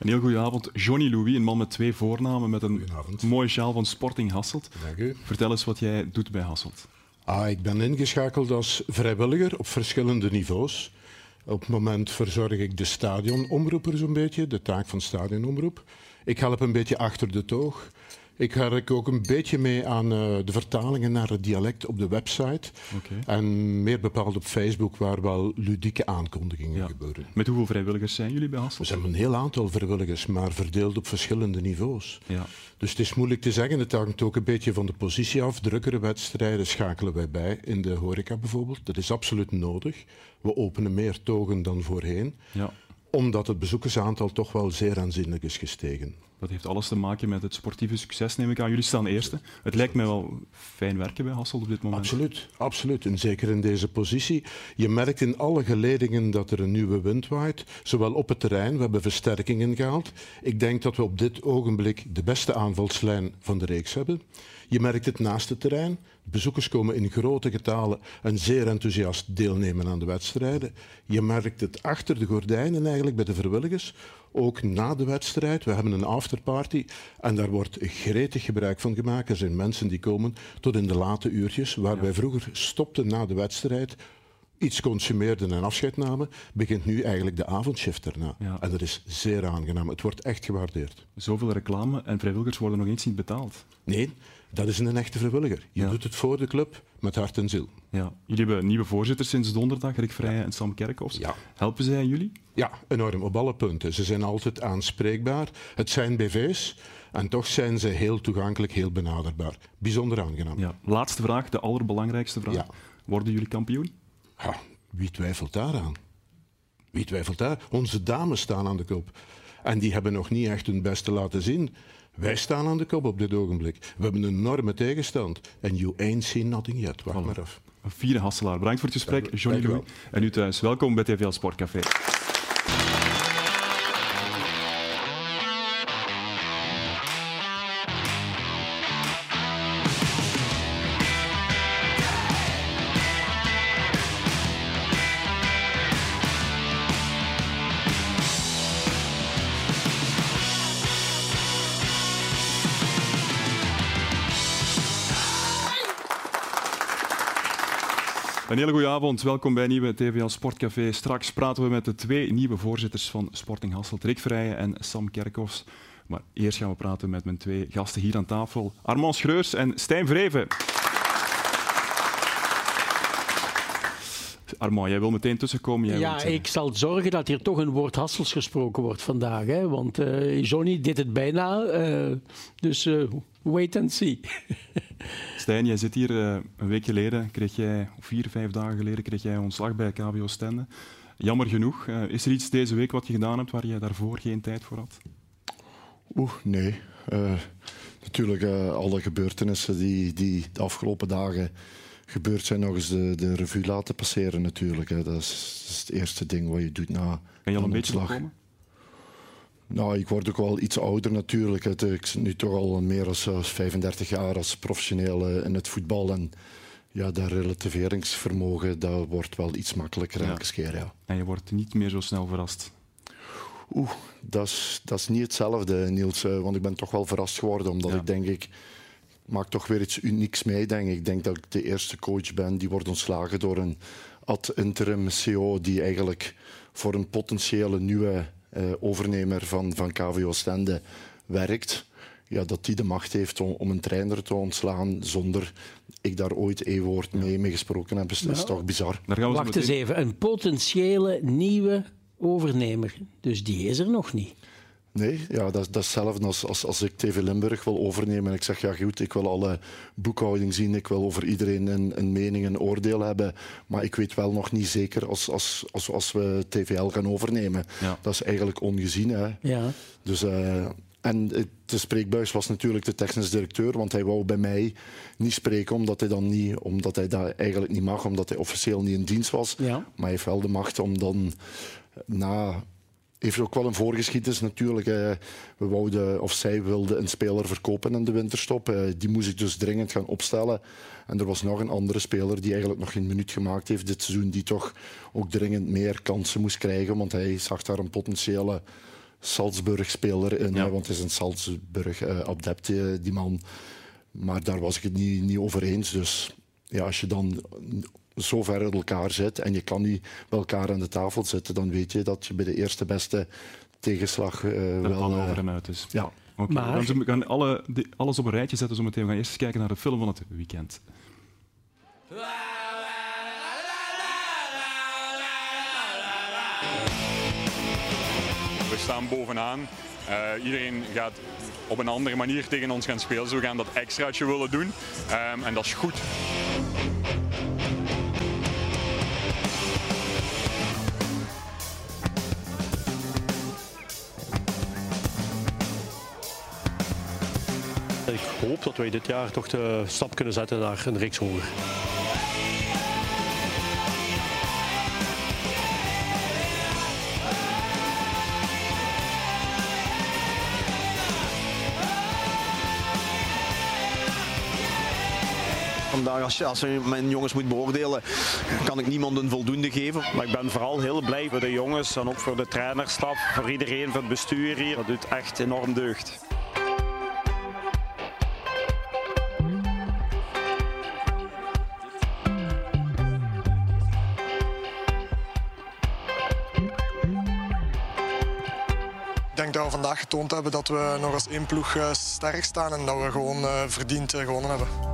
Een heel goede avond. Johnny Louis, een man met twee voornamen, met een mooie sjaal van Sporting Hasselt. Dank u. Vertel eens wat jij doet bij Hasselt. Ah, ik ben ingeschakeld als vrijwilliger op verschillende niveaus. Op het moment verzorg ik de stadionomroeper zo'n beetje, de taak van stadionomroep. Ik help een beetje achter de toog. Ik werk ook een beetje mee aan eh, de vertalingen naar het dialect op de website. En meer bepaald op Facebook, waar wel ludieke aankondigingen Ja. gebeuren. Met hoeveel vrijwilligers zijn jullie bij We Hasselt? zijn een heel aantal vrijwilligers, maar verdeeld op verschillende niveaus. Ja. Dus het is moeilijk te zeggen. Het hangt ook een beetje van de positie af. Drukkere wedstrijden schakelen wij bij, in de horeca bijvoorbeeld. Dat is absoluut nodig. We openen meer togen dan voorheen, ja. Omdat het bezoekersaantal toch wel zeer aanzienlijk is gestegen. Dat heeft alles te maken met het sportieve succes, neem ik aan. Jullie staan eerste. Het lijkt mij wel fijn werken bij Hasselt op dit moment. Absoluut, absoluut. En zeker in deze positie. Je merkt in alle geledingen dat er een nieuwe wind waait, zowel op het terrein, we hebben versterkingen gehaald. Ik denk dat we op dit ogenblik de beste aanvalslijn van de reeks hebben. Je merkt het naast het terrein. Bezoekers komen in grote getalen en zeer enthousiast deelnemen aan de wedstrijden. Je merkt het achter de gordijnen eigenlijk bij de vrijwilligers. Ook na de wedstrijd. We hebben een afterparty en daar wordt gretig gebruik van gemaakt. Er zijn mensen die komen tot in de late uurtjes, waar wij vroeger stopten na de wedstrijd, iets consumeerden en afscheid namen, begint nu eigenlijk de avondshift erna. Ja. En dat is zeer aangenaam. Het wordt echt gewaardeerd. Zoveel reclame en vrijwilligers worden nog eens niet betaald. Nee, dat is een echte vrijwilliger. Je Ja. doet het voor de club met hart en ziel. Ja. Jullie hebben nieuwe voorzitters sinds donderdag, Rick Vrijen en Sam Kerkhoffs. Ja. Helpen zij jullie? Ja, enorm, op alle punten. Ze zijn altijd aanspreekbaar. Het zijn BV's en toch zijn ze heel toegankelijk, heel benaderbaar. Bijzonder aangenaam. Ja. Laatste vraag, de allerbelangrijkste vraag. Worden jullie kampioen? Ha, wie twijfelt daaraan? Wie twijfelt daar? Onze dames staan aan de kop. En die hebben nog niet echt hun beste laten zien. Wij staan aan de kop op dit ogenblik. We hebben een enorme tegenstand. En you ain't seen nothing yet. Wacht maar af. Een vierde Hasselaar. Bedankt voor het gesprek, Johnny Louis. En u thuis, welkom bij TVL Sportcafé. Hele goede avond, welkom bij een nieuwe TVL Sportcafé. Straks praten we met de twee nieuwe voorzitters van Sporting Hasselt, Rick Vrijen en Sam Kerkhoffs. Maar eerst gaan we praten met mijn twee gasten hier aan tafel, Armand Schreurs en Stijn Vreven. Armand, jij wil meteen tussenkomen. Jij Ja, ik zal zorgen dat hier toch een woord Hassels gesproken wordt vandaag. Hè? Want eh, Johnny deed het bijna. eh, dus eh, wait and see. Stijn, jij zit hier eh, een week geleden, kreeg jij, of vier, vijf dagen geleden, kreeg jij ontslag bij KVO Stende. Jammer genoeg. Eh, is er iets deze week wat je gedaan hebt waar jij daarvoor geen tijd voor had? Oeh, nee. Eh, natuurlijk, eh, alle gebeurtenissen die, die de afgelopen dagen gebeurd zijn, nog eens de, de revue laten passeren natuurlijk. Hè. Dat, is, dat is het eerste ding wat je doet na Kan je al een beetje ontslag. opkomen? Nou, ik word ook wel iets ouder natuurlijk. Ik zit nu toch al meer dan 35 jaar als professioneel eh, in het voetbal. En ja, dat relativeringsvermogen dat wordt wel iets makkelijker Ja. elke keer. Ja. En je wordt niet meer zo snel verrast. Oeh, dat is, dat is niet hetzelfde, Niels. eh, Want ik ben toch wel verrast geworden, omdat Ja. ik denk ik maak toch weer iets unieks mee. Denk ik. ik denk dat ik de eerste coach ben die wordt ontslagen door een ad interim CEO die eigenlijk voor een potentiële nieuwe eh, overnemer van, van KVO Stende werkt. Ja, dat die de macht heeft om, om een trainer te ontslaan zonder ik daar ooit een woord mee, mee gesproken heb, is, is Ja. toch bizar. Daar gaan we Wacht eens even. Een potentiële nieuwe overnemer. Dus die is er nog niet. Nee, ja, dat, dat is hetzelfde als, als, als ik TV Limburg wil overnemen en ik zeg, ja goed, ik wil alle boekhouding zien, ik wil over iedereen een, een mening, een oordeel hebben, maar ik weet wel nog niet zeker als, als, als, als we TVL gaan overnemen. Ja. Dat is eigenlijk ongezien. Hè. Ja. Dus, eh, en de spreekbuis was natuurlijk de technisch directeur, want hij wou bij mij niet spreken omdat hij, dan niet, omdat hij dat eigenlijk niet mag, omdat hij officieel niet in dienst was. Ja. Maar hij heeft wel de macht om dan na. Heeft ook wel een voorgeschiedenis natuurlijk. eh, We wouden, of zij wilde een speler verkopen in de winterstop. Eh, Die moest ik dus dringend gaan opstellen. En er was nog een andere speler die eigenlijk nog geen minuut gemaakt heeft dit seizoen, die toch ook dringend meer kansen moest krijgen, want hij zag daar een potentiële Salzburg-speler in, Ja. want het is een Salzburg-adept, die man. Maar daar was ik het niet, niet over eens. Dus ja, als je dan zo ver uit elkaar zit en je kan niet bij elkaar aan de tafel zitten, dan weet je dat je bij de eerste beste tegenslag eh, De wel... eh, over en uit is. ja, Oké, Maar- dan gaan alle, die- alles op een rijtje zetten zo meteen. We gaan eerst eens kijken naar de film van het weekend. We staan bovenaan. Eh, iedereen gaat op een andere manier tegen ons gaan spelen. Dus we gaan dat extraatje willen doen. Ehm, en dat is goed. Dat wij dit jaar toch de stap kunnen zetten naar een reeks hoger. Vandaag, als, als mijn jongens moet beoordelen, kan ik niemand een voldoende geven. Maar ik ben vooral heel blij voor de jongens en ook voor de trainerstaf, voor iedereen, voor het bestuur hier. Dat doet echt enorm deugd. Getoond hebben dat we nog als één ploeg eh, sterk staan en dat we gewoon eh, verdiend eh, gewonnen hebben.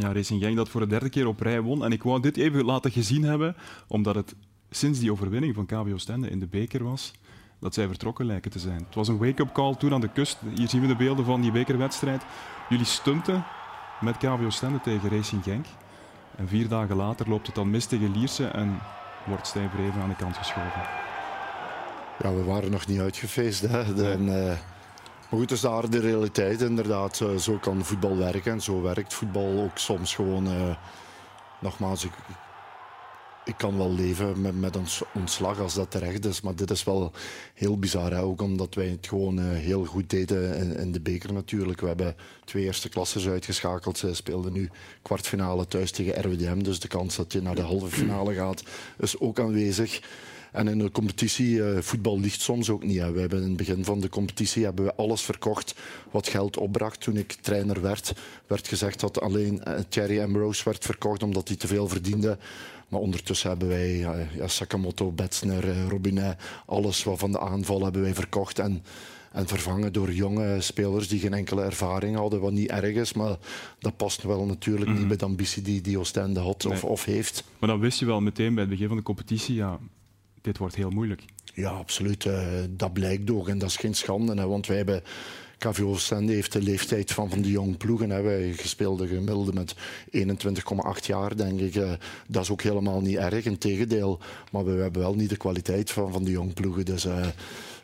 Ja, Racing Genk dat voor de derde keer op rij won. En ik wou dit even laten gezien hebben, omdat het sinds die overwinning van KVO Stende in de beker was, dat zij vertrokken lijken te zijn. Het was een wake-up call toen aan de kust. Hier zien we de beelden van die bekerwedstrijd. Jullie stunten met KVO Stende tegen Racing Genk. En vier dagen later loopt het dan mis tegen Lierse en wordt Stijn Vreven aan de kant geschoven. Ja, we waren nog niet uitgefeest. Hè. De, en, eh, maar goed, dat is daar de realiteit inderdaad. Eh, Zo kan voetbal werken en zo werkt voetbal ook soms gewoon. eh, nogmaals, ik, ik kan wel leven met, met ontslag als dat terecht is. Maar dit is wel heel bizar. Hè. Ook omdat wij het gewoon eh, heel goed deden in, in de beker natuurlijk. We hebben twee eerste klasses uitgeschakeld. Ze speelden nu kwartfinale thuis tegen RWDM. Dus de kans dat je naar de halve finale gaat is ook aanwezig. En in de competitie, eh, voetbal ligt soms ook niet. Hè. We hebben in het begin van de competitie hebben we alles verkocht wat geld opbracht. Toen ik trainer werd, werd gezegd dat alleen eh, Thierry Ambrose werd verkocht omdat hij te veel verdiende. Maar ondertussen hebben wij eh, ja, Sakamoto, Betsner, Robinet, alles wat van de aanval hebben wij verkocht. En, en vervangen door jonge spelers die geen enkele ervaring hadden, wat niet erg is. Maar dat past wel natuurlijk niet bij de ambitie die, die Oostende had of, of heeft. Maar dan wist je wel meteen bij het begin van de competitie, ja, dit wordt heel moeilijk. Ja, absoluut. eh, dat blijkt ook en dat is geen schande. Want wij hebben... KVO Oostende heeft de leeftijd van, van de jonge ploegen. Hè. Wij gespeelde gemiddelde met 21,8 jaar, denk ik. Eh, dat is ook helemaal niet erg, integendeel. Maar we hebben wel niet de kwaliteit van, van de jonge ploegen. Dus eh,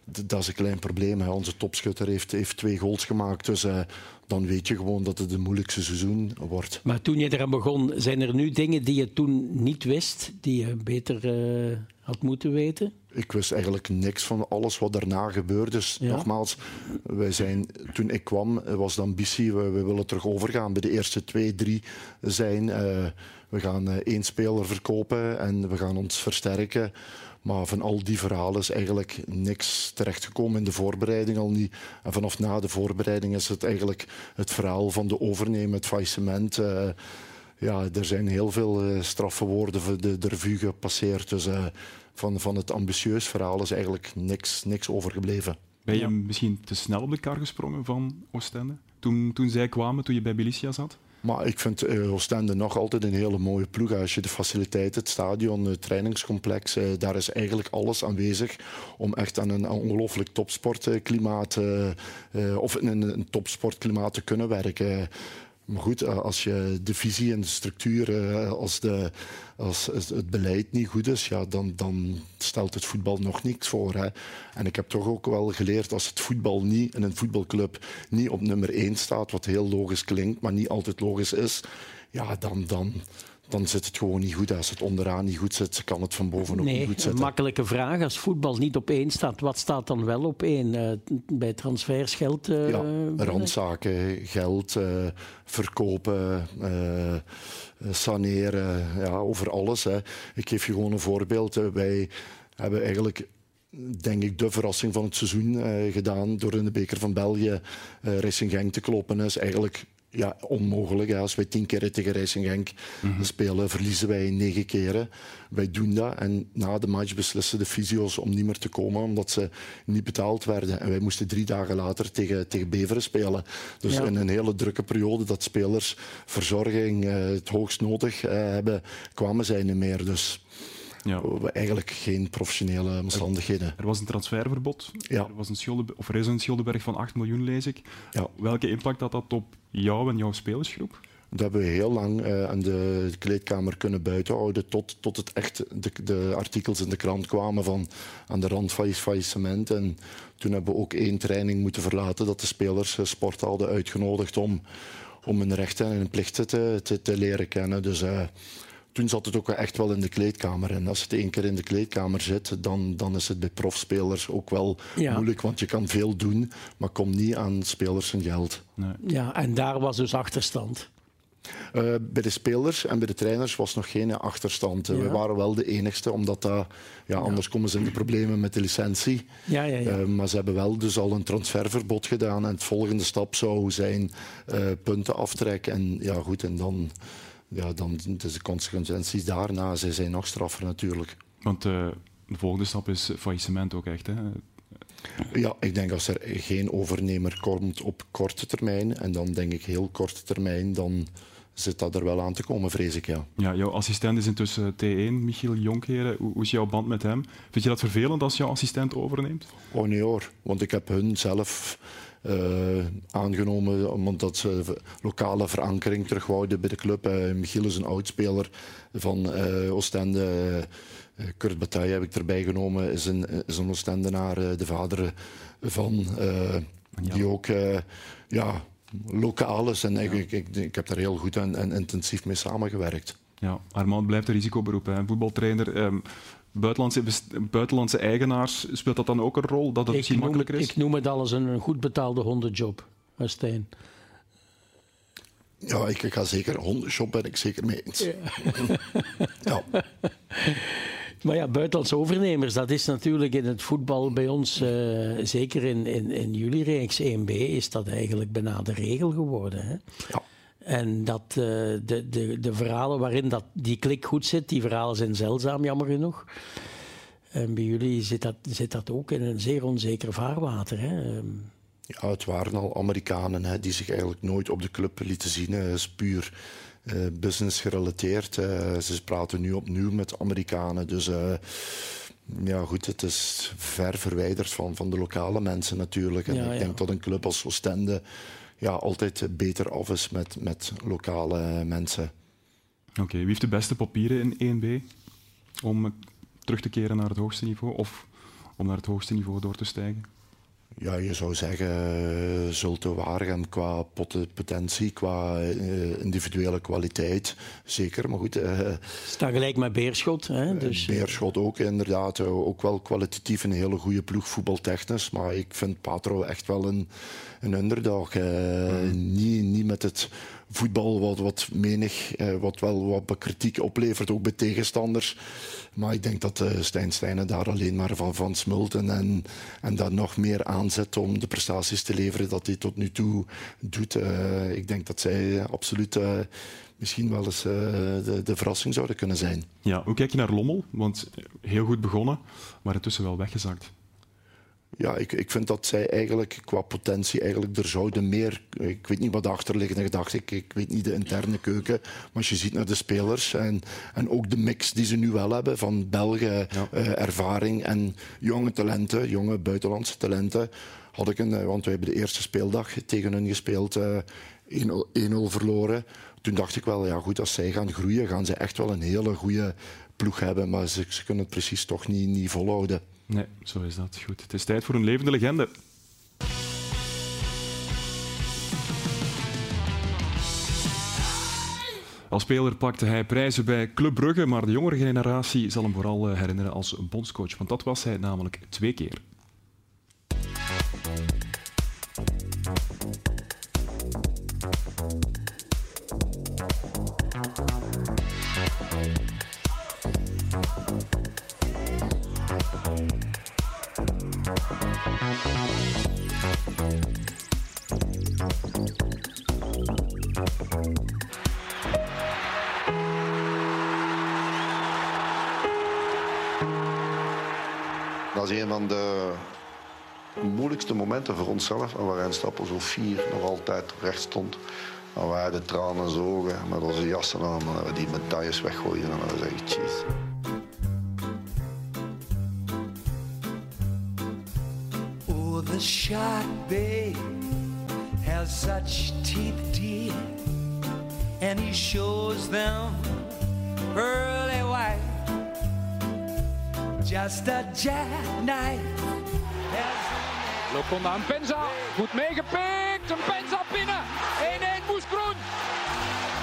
dat is een klein probleem. Hè. Onze topschutter heeft, heeft twee goals gemaakt. Dus eh, dan weet je gewoon dat het een moeilijkste seizoen wordt. Maar toen je eraan begon, zijn er nu dingen die je toen niet wist, die je beter eh, had moeten weten? Ik wist eigenlijk niks van alles wat daarna gebeurde. Dus Ja. nogmaals, wij zijn, toen ik kwam was de ambitie, we, we willen terug overgaan. Bij de eerste twee, drie zijn, eh, we gaan één speler verkopen en we gaan ons versterken. Maar van al die verhalen is eigenlijk niks terechtgekomen in de voorbereiding al niet. En vanaf na de voorbereiding is het eigenlijk het verhaal van de overnemen, het faillissement. eh, ja, er zijn heel veel eh, straffe woorden voor de, de revue gepasseerd. Dus eh, van, van het ambitieus verhaal is eigenlijk niks, niks overgebleven. Ben je misschien te snel op de kar gesprongen van Oostende? Toen, toen zij kwamen, toen je bij Belicia zat? Maar ik vind eh, Oostende nog altijd een hele mooie ploeg. Als je de faciliteiten, het stadion, het trainingscomplex, eh, daar is eigenlijk alles aanwezig om echt aan een ongelooflijk topsportklimaat eh, of in een, een topsportklimaat te kunnen werken. Maar goed, eh, als je de visie en de structuur, eh, als, de, als het beleid niet goed is, ja, dan, dan stelt het voetbal nog niks voor. Hè. En ik heb toch ook wel geleerd, als het voetbal niet in een voetbalclub niet op nummer 1 staat, wat heel logisch klinkt, maar niet altijd logisch is, ja, dan, dan, dan zit het gewoon niet goed. Als het onderaan niet goed zit, kan het van bovenop nee, niet goed zitten. makkelijke vraag. Als voetbal niet op één staat, wat staat dan wel op één? Eh, bij transfers geld? eh, Ja, randzaken, geld, eh, verkopen, saneren, ja, over alles. Hè. Ik geef je gewoon een voorbeeld. Wij hebben eigenlijk, denk ik, de verrassing van het seizoen gedaan door in de beker van België eh Racing Genk te kloppen. Is eigenlijk ja, onmogelijk. Hè. Als wij tien keer tegen Racing Genk spelen, verliezen wij negen keren. Wij doen dat en na de match beslissen de fysio's om niet meer te komen omdat ze niet betaald werden. En wij moesten drie dagen later tegen, tegen Beveren spelen. Dus Ja. in een hele drukke periode dat spelers verzorging eh, het hoogst nodig eh, hebben, kwamen zij niet meer. Dus Ja. eigenlijk geen professionele omstandigheden. Er was een transferverbod. Ja. Er, was een schulden, of er is een schuldenberg van 8 miljoen, lees ik. Ja. Welke impact had dat op jou en jouw spelersgroep? Dat hebben we heel lang eh, aan de kleedkamer kunnen buitenhouden tot, tot het echt de, de artikels in de krant kwamen van aan de rand van faillissement. En toen hebben we ook één training moeten verlaten dat de spelers eh, sport hadden uitgenodigd om, om hun rechten en plichten te, te, te leren kennen. Dus eh, toen zat het ook echt wel in de kleedkamer. En als het één keer in de kleedkamer zit, dan, dan is het bij profspelers ook wel Ja. moeilijk. Want je kan veel doen, maar kom niet aan spelers hun geld. Ja, en daar was dus achterstand. Eh, bij de spelers en bij de trainers was nog geen achterstand. Eh, Ja. We waren wel de enigste, omdat dat, ja, anders komen ze in de problemen met de licentie. Ja, ja, ja. Eh, maar ze hebben wel dus al een transferverbod gedaan. En het volgende stap zou zijn eh, punten aftrekken. En ja, goed, en dan, ja, dan dus de consequenties daarna zij zijn nog straffer natuurlijk. Want eh, de volgende stap is faillissement ook echt. Hè? Ja, ik denk als er geen overnemer komt op korte termijn, en dan denk ik heel korte termijn, dan zit dat er wel aan te komen, vrees ik. Ja. Ja, jouw assistent is intussen T1, Michiel Jonkheren. Hoe, hoe is jouw band met hem? Vind je dat vervelend als jouw assistent overneemt? Oh nee hoor, want ik heb hun zelf eh, aangenomen omdat ze v- lokale verankering terug wouden bij de club. Eh, Michiel is een oudspeler van eh Oostende. Eh, Kurt Bataille heb ik erbij genomen, is een, is een Oostendenaar, eh, de vader van, eh, die ook eh, ja, lokaal is. En ik, ik, ik heb daar heel goed en, en intensief mee samengewerkt. Ja, Armand blijft een risicoberoep. Hè? Voetbaltrainer. ehm, buitenlandse, buitenlandse eigenaars, speelt dat dan ook een rol? Dat het Ik misschien noem, het, makkelijker is? ik noem het alles een, een goed betaalde hondenjob, Stijn. Ja, ik, ga zeker hondenshop ben ik zeker mee eens. Ja. Maar ja, buitenlandse overnemers, dat is natuurlijk in het voetbal bij ons, eh, zeker in, in, in jullie reeks 1B, is dat eigenlijk bijna de regel geworden. Hè? Ja. En dat, eh, de, de, de verhalen waarin dat, die klik goed zit, die verhalen zijn zeldzaam, jammer genoeg. En bij jullie zit dat, zit dat ook in een zeer onzeker vaarwater. Hè? Ehm, Ja, het waren al Amerikanen hè, die zich eigenlijk nooit op de club lieten zien. Het is puur eh, business gerelateerd. Ze praten nu opnieuw met Amerikanen. Dus eh, ja, goed, het is ver verwijderd van, van de lokale mensen natuurlijk. En Ja, ik ja. denk dat een club als Oostende ja, altijd beter af is met, met lokale mensen. Oké, wie heeft de beste papieren in 1B om eh, terug te keren naar het hoogste niveau of om naar het hoogste niveau door te stijgen? Ja, je zou zeggen, eh, Zulte Waregem qua pot- potentie, qua eh, individuele kwaliteit, zeker. Maar goed, eh, staat gelijk met Beerschot. Hè? Dus, Beerschot ook inderdaad. Ook wel kwalitatief een hele goede ploeg, voetbaltechnisch. Maar ik vind Patro echt wel een, een underdog. eh, niet, niet met het voetbal wat, wat menig, eh, wat wel wat kritiek oplevert, ook bij tegenstanders. Maar ik denk dat eh Stijn Stijnen daar alleen maar van, van smult en, en, daar nog meer aanzet om de prestaties te leveren dat hij tot nu toe doet. Eh, ik denk dat zij absoluut eh, misschien wel eens de, de verrassing zouden kunnen zijn. Ja, hoe kijk je naar Lommel? Want heel goed begonnen, maar intussen wel weggezakt. Ja, ik, ik vind dat zij eigenlijk qua potentie eigenlijk er zouden meer... Ik weet niet wat de achterliggende gedachte ik, ik weet niet de interne keuken. Maar als je ziet naar de spelers en, en ook de mix die ze nu wel hebben van Belgen, eh, ervaring en jonge talenten, jonge buitenlandse talenten, had ik een... eh, Want we hebben de eerste speeldag tegen hun gespeeld, eh 1-0 1-0 verloren. Toen dacht ik wel, ja goed, als zij gaan groeien, gaan ze echt wel een hele goede ploeg hebben. Maar ze, ze kunnen het precies toch niet, niet volhouden. Nee, zo is dat. Goed. Het is tijd voor een levende legende. Als speler pakte hij prijzen bij Club Brugge, maar de jongere generatie zal hem vooral eh, herinneren als bondscoach, want dat was hij namelijk twee keer. Dat is een van de moeilijkste momenten voor onszelf. En waarin Stappen zo nog altijd recht stond. En wij de tranen zogen met onze jassen aan. En die medailles weggooien. En we zeggen, jeez. Babe, has such teeth, dear, and he shows them pearly white. Just a jackknife. Lokonda en Penza. Goed meegepikt. Een Penza binnen. 1-1 Moes Groen.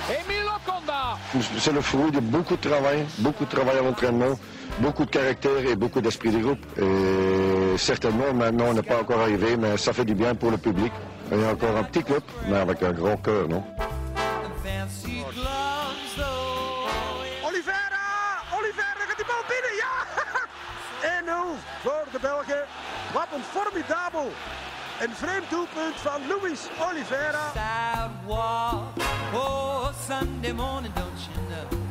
Emile Lokonda. C'est le fruit de beaucoup de travail, beaucoup de travail à l'entraînement, beaucoup de caractère et beaucoup d'esprit de groupe. Et certainement, maintenant, on n'est pas encore arrivé, mais ça fait du bien pour le public. Il y a encore un petit club, mais avec un grand cœur, non? Oliveira! Oliveira gaat die bal binnen, ja! 1-0 voor de Belgen. Wat een formidabel en vreemd doelpunt van Luis Oliveira. Sidewalk, oh, Sunday morning, don't you know?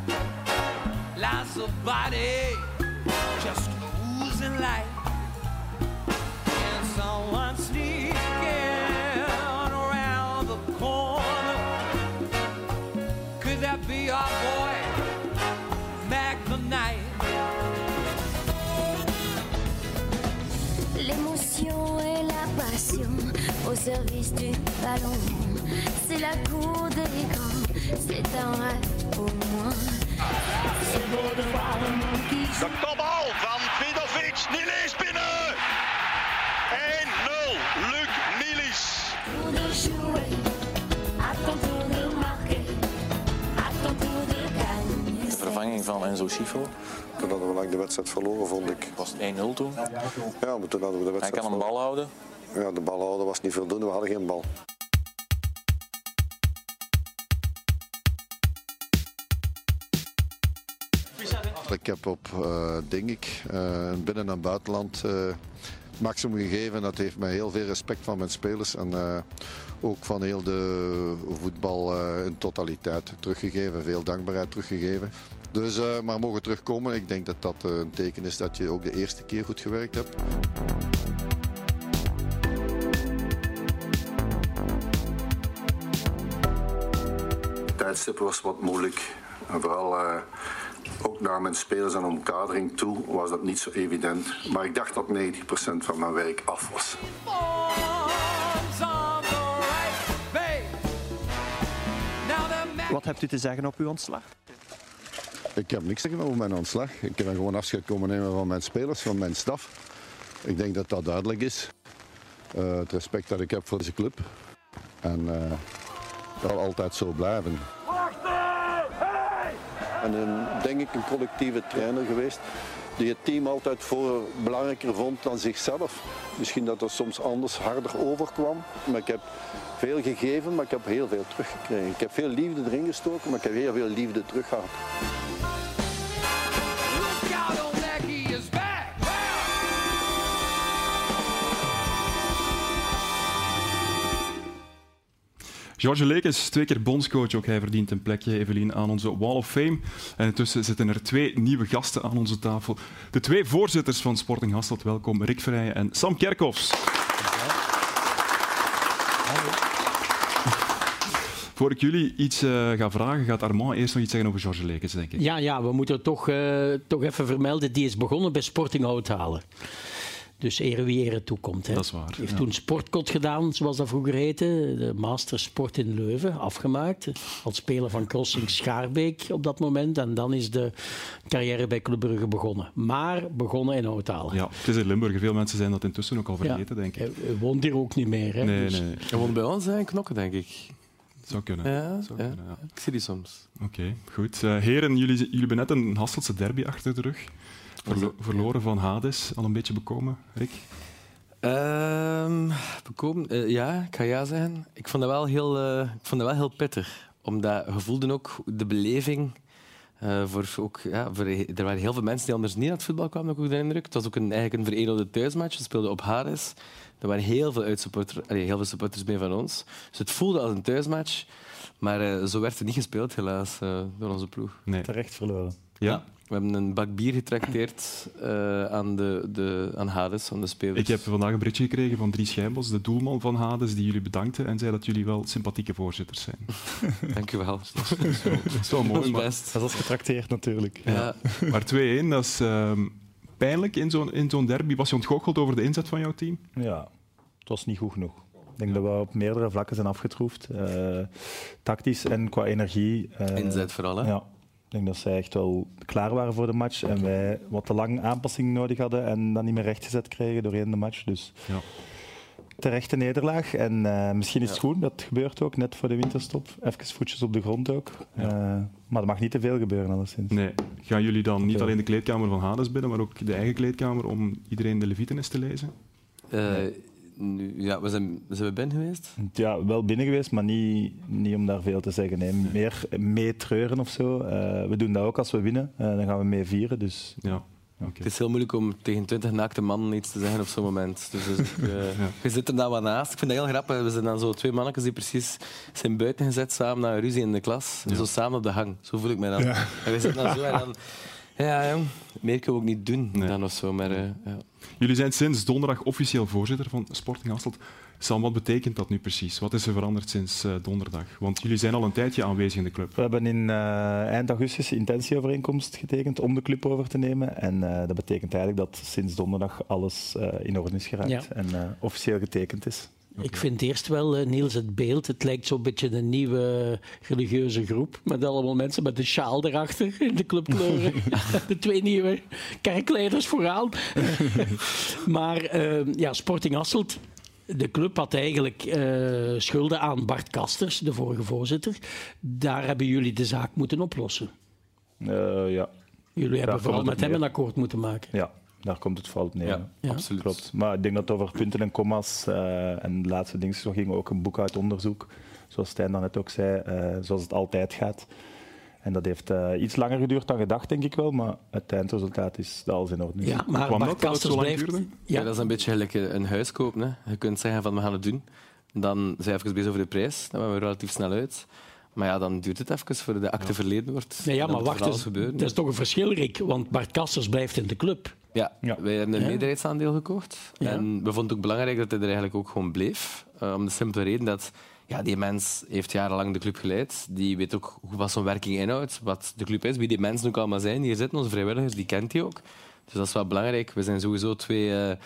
Lots of body just oozing light. And someone sneaking around the corner. Could that be our boy, Mac the Knight? L'émotion et la passion au service du ballon. C'est la cour des grands, c'est un rêve pour moi. C'est de le kopbal van Vidovic. Nieli is binnen. 1-0. Luc Nielis. tour de. Vervanging van Enzo Schifo. Toen hadden we lang de wedstrijd verloren, vond ik. Was 1-0 toen. Ja, maar toen hadden we de wedstrijd Hij kan een bal houden. Ja, de bal houden was niet voldoende, we hadden geen bal. Ik heb op, eh, denk ik, eh, binnen- en buitenland eh, maximum gegeven. Dat heeft mij heel veel respect van mijn spelers en eh, ook van heel de voetbal eh, in totaliteit teruggegeven. Veel dankbaarheid teruggegeven. Dus, eh, maar mogen terugkomen. Ik denk dat dat een teken is dat je ook de eerste keer goed gewerkt hebt. Het tijdstip was wat moeilijk. En vooral ook naar mijn spelers en omkadering toe was dat niet zo evident. Maar ik dacht dat 90% van mijn werk af was. Wat hebt u te zeggen op uw ontslag? Ik heb niks te zeggen over mijn ontslag. Ik ben gewoon afscheid komen nemen van mijn spelers, van mijn staf. Ik denk dat dat duidelijk is. Eh, het respect dat ik heb voor deze club. En eh zal altijd zo blijven. En een, denk ik een collectieve trainer geweest die het team altijd voor belangrijker vond dan zichzelf. Misschien dat er soms anders harder overkwam. Maar ik heb veel gegeven, maar ik heb heel veel teruggekregen. Ik heb veel liefde erin gestoken, maar ik heb heel veel liefde teruggehad. George Lekes, twee keer bondscoach, ook hij verdient een plekje, Evelien, aan onze Wall of Fame. En intussen zitten er twee nieuwe gasten aan onze tafel. De twee voorzitters van Sporting Hasselt, welkom, Rick Verrijen en Sam Kerkhoffs. Voor ik jullie iets eh, ga vragen, gaat Armand eerst nog iets zeggen over George Lekes, denk ik. Ja, ja, we moeten toch, eh, toch even vermelden. Die is begonnen bij Sporting Houthalen. Dus ere wie ere toekomt. Hè. Dat is waar, Hij heeft ja. toen Sportkot gedaan, zoals dat vroeger heette. De Master Sport in Leuven, afgemaakt. Als speler van Crossing Schaarbeek op dat moment. En dan is de carrière bij Club Brugge begonnen. Maar begonnen in Houthalen. Ja, het is in Limburg. Veel mensen zijn dat intussen ook al vergeten, denk ik. Hij woont hier ook niet meer. Hè. Nee, Dus- nee. Hij woont bij ons in Knokken, denk ik. Zou kunnen. Ja, Zou ja. kunnen, ja. ik zie die soms. Oké, goed. Eh, heren, jullie, jullie hebben net een Hasseltse derby achter de rug. Verlo- verloren van Hades, al een beetje bekomen, Rick? Ehm, bekomen, eh, ja, ik ga ja zeggen. Ik vond dat wel heel, eh, ik vond dat wel heel pittig. Omdat je voelde ook de beleving. eh, voor ook, ja, voor, er waren heel veel mensen die anders niet naar het voetbal kwamen, heb ik ook de indruk. Het was ook een, eigenlijk een veredelde thuismatch. We speelden op Hades. Er waren heel veel, uitsupporter, allee, heel veel supporters mee van ons. Dus het voelde als een thuismatch. Maar eh, zo werd het niet gespeeld, helaas, eh, door onze ploeg. Nee. Terecht verloren. Ja? We hebben een bak bier getrakteerd eh, aan, de, de, aan Hades, aan de spelers. Ik heb vandaag een berichtje gekregen van Dries Schijnbos, de doelman van Hades, die jullie bedankte en zei dat jullie wel sympathieke voorzitters zijn. Dank u wel. Dat is wel mooi. Dat is als getrakteerd natuurlijk. Ja. Maar 2-1, dat is ehm, pijnlijk in zo'n in zo'n derby. Was je ontgoocheld over de inzet van jouw team? Ja, het was niet goed genoeg. Ik denk dat we op meerdere vlakken zijn afgetroefd. Eh, tactisch en qua energie. eh, Inzet vooral, hè? Ja. Ik denk dat zij echt wel klaar waren voor de match. En wij wat te lang aanpassing nodig hadden en dat niet meer rechtgezet kregen doorheen de match. Dus Ja. terechte nederlaag. En eh, misschien is het Ja. goed, dat gebeurt ook net voor de winterstop. Even voetjes op de grond ook. Eh, maar er mag niet te veel gebeuren, alleszins. Nee. Gaan jullie dan niet alleen de kleedkamer van Hades binnen, maar ook de eigen kleedkamer om iedereen de Levitenis te lezen? Eh, nu, ja, we zijn, zijn we binnen geweest? Ja, wel binnen geweest, maar niet, niet om daar veel te zeggen. Nee. Meer mee treuren of zo. Eh, we doen dat ook als we winnen. Eh, dan gaan we mee vieren. Dus Ja. Het is heel moeilijk om tegen twintig naakte mannen iets te zeggen op zo'n moment. Dus, dus ik, eh, je zit er dan wat naast. Ik vind dat heel grappig. We zijn dan zo twee mannetjes die precies zijn buiten gezet samen naar een ruzie in de klas. En zo samen op de hang. Zo voel ik mij dan. Ja. En we zitten dan zo en dan... Ja, jong, meer kunnen we ook niet doen dan of zo. Maar, eh, ja. Jullie zijn sinds donderdag officieel voorzitter van Sporting Hasselt. Sam, wat betekent dat nu precies? Wat is er veranderd sinds eh, donderdag? Want jullie zijn al een tijdje aanwezig in de club. we hebben in eh, eind augustus een intentieovereenkomst getekend om de club over te nemen. En eh, dat betekent eigenlijk dat sinds donderdag alles eh, in orde is geraakt Ja. en eh, officieel getekend is. Ik vind eerst wel, eh, Niels, het beeld. Het lijkt zo'n beetje een nieuwe religieuze groep. Met allemaal mensen met een sjaal erachter in de clubkleuren. de twee nieuwe kerkleiders vooraan. maar eh, ja, Sporting Hasselt. De club had eigenlijk eh, schulden aan Bart Kasters, de vorige voorzitter. Daar hebben jullie de zaak moeten oplossen. Ja. Jullie hebben vooral met hem een akkoord moeten maken. Ja, daar komt het fout neer. Ja, Ja. absoluut. Klopt. Maar ik denk dat het over punten en commas eh, en de laatste dingen zo ging ook een boekhoudonderzoek. Zoals Stijn daarnet ook zei, eh, zoals het altijd gaat. En dat heeft eh, iets langer geduurd dan gedacht, denk ik wel. Maar het eindresultaat is dat alles in orde. Ja, maar kwam Bart dat, dat blijft... Ja. Ja, dat is een beetje gelijk een huis kopen. Hè. Je kunt zeggen van we gaan het doen. Dan zijn we even bezig over de prijs. Dan zijn we relatief snel uit. Maar ja, dan duurt het even voor de akte verleden wordt. Nee, ja, Dan maar wacht eens. gebeuren. Dat is toch een verschil, Rick? Want Bart Kasters blijft in de club. Ja, Ja. wij hebben een Ja. meerderheidsaandeel gekocht. Ja. En we vonden het ook belangrijk dat hij er eigenlijk ook gewoon bleef. Eh, om de simpele reden dat ja, die mens heeft jarenlang de club geleid. Die weet ook hoe- wat zo'n werking inhoudt, wat de club is, wie die mensen ook allemaal zijn. Hier zitten onze vrijwilligers, die kent hij ook. Dus dat is wel belangrijk. We zijn sowieso twee eh,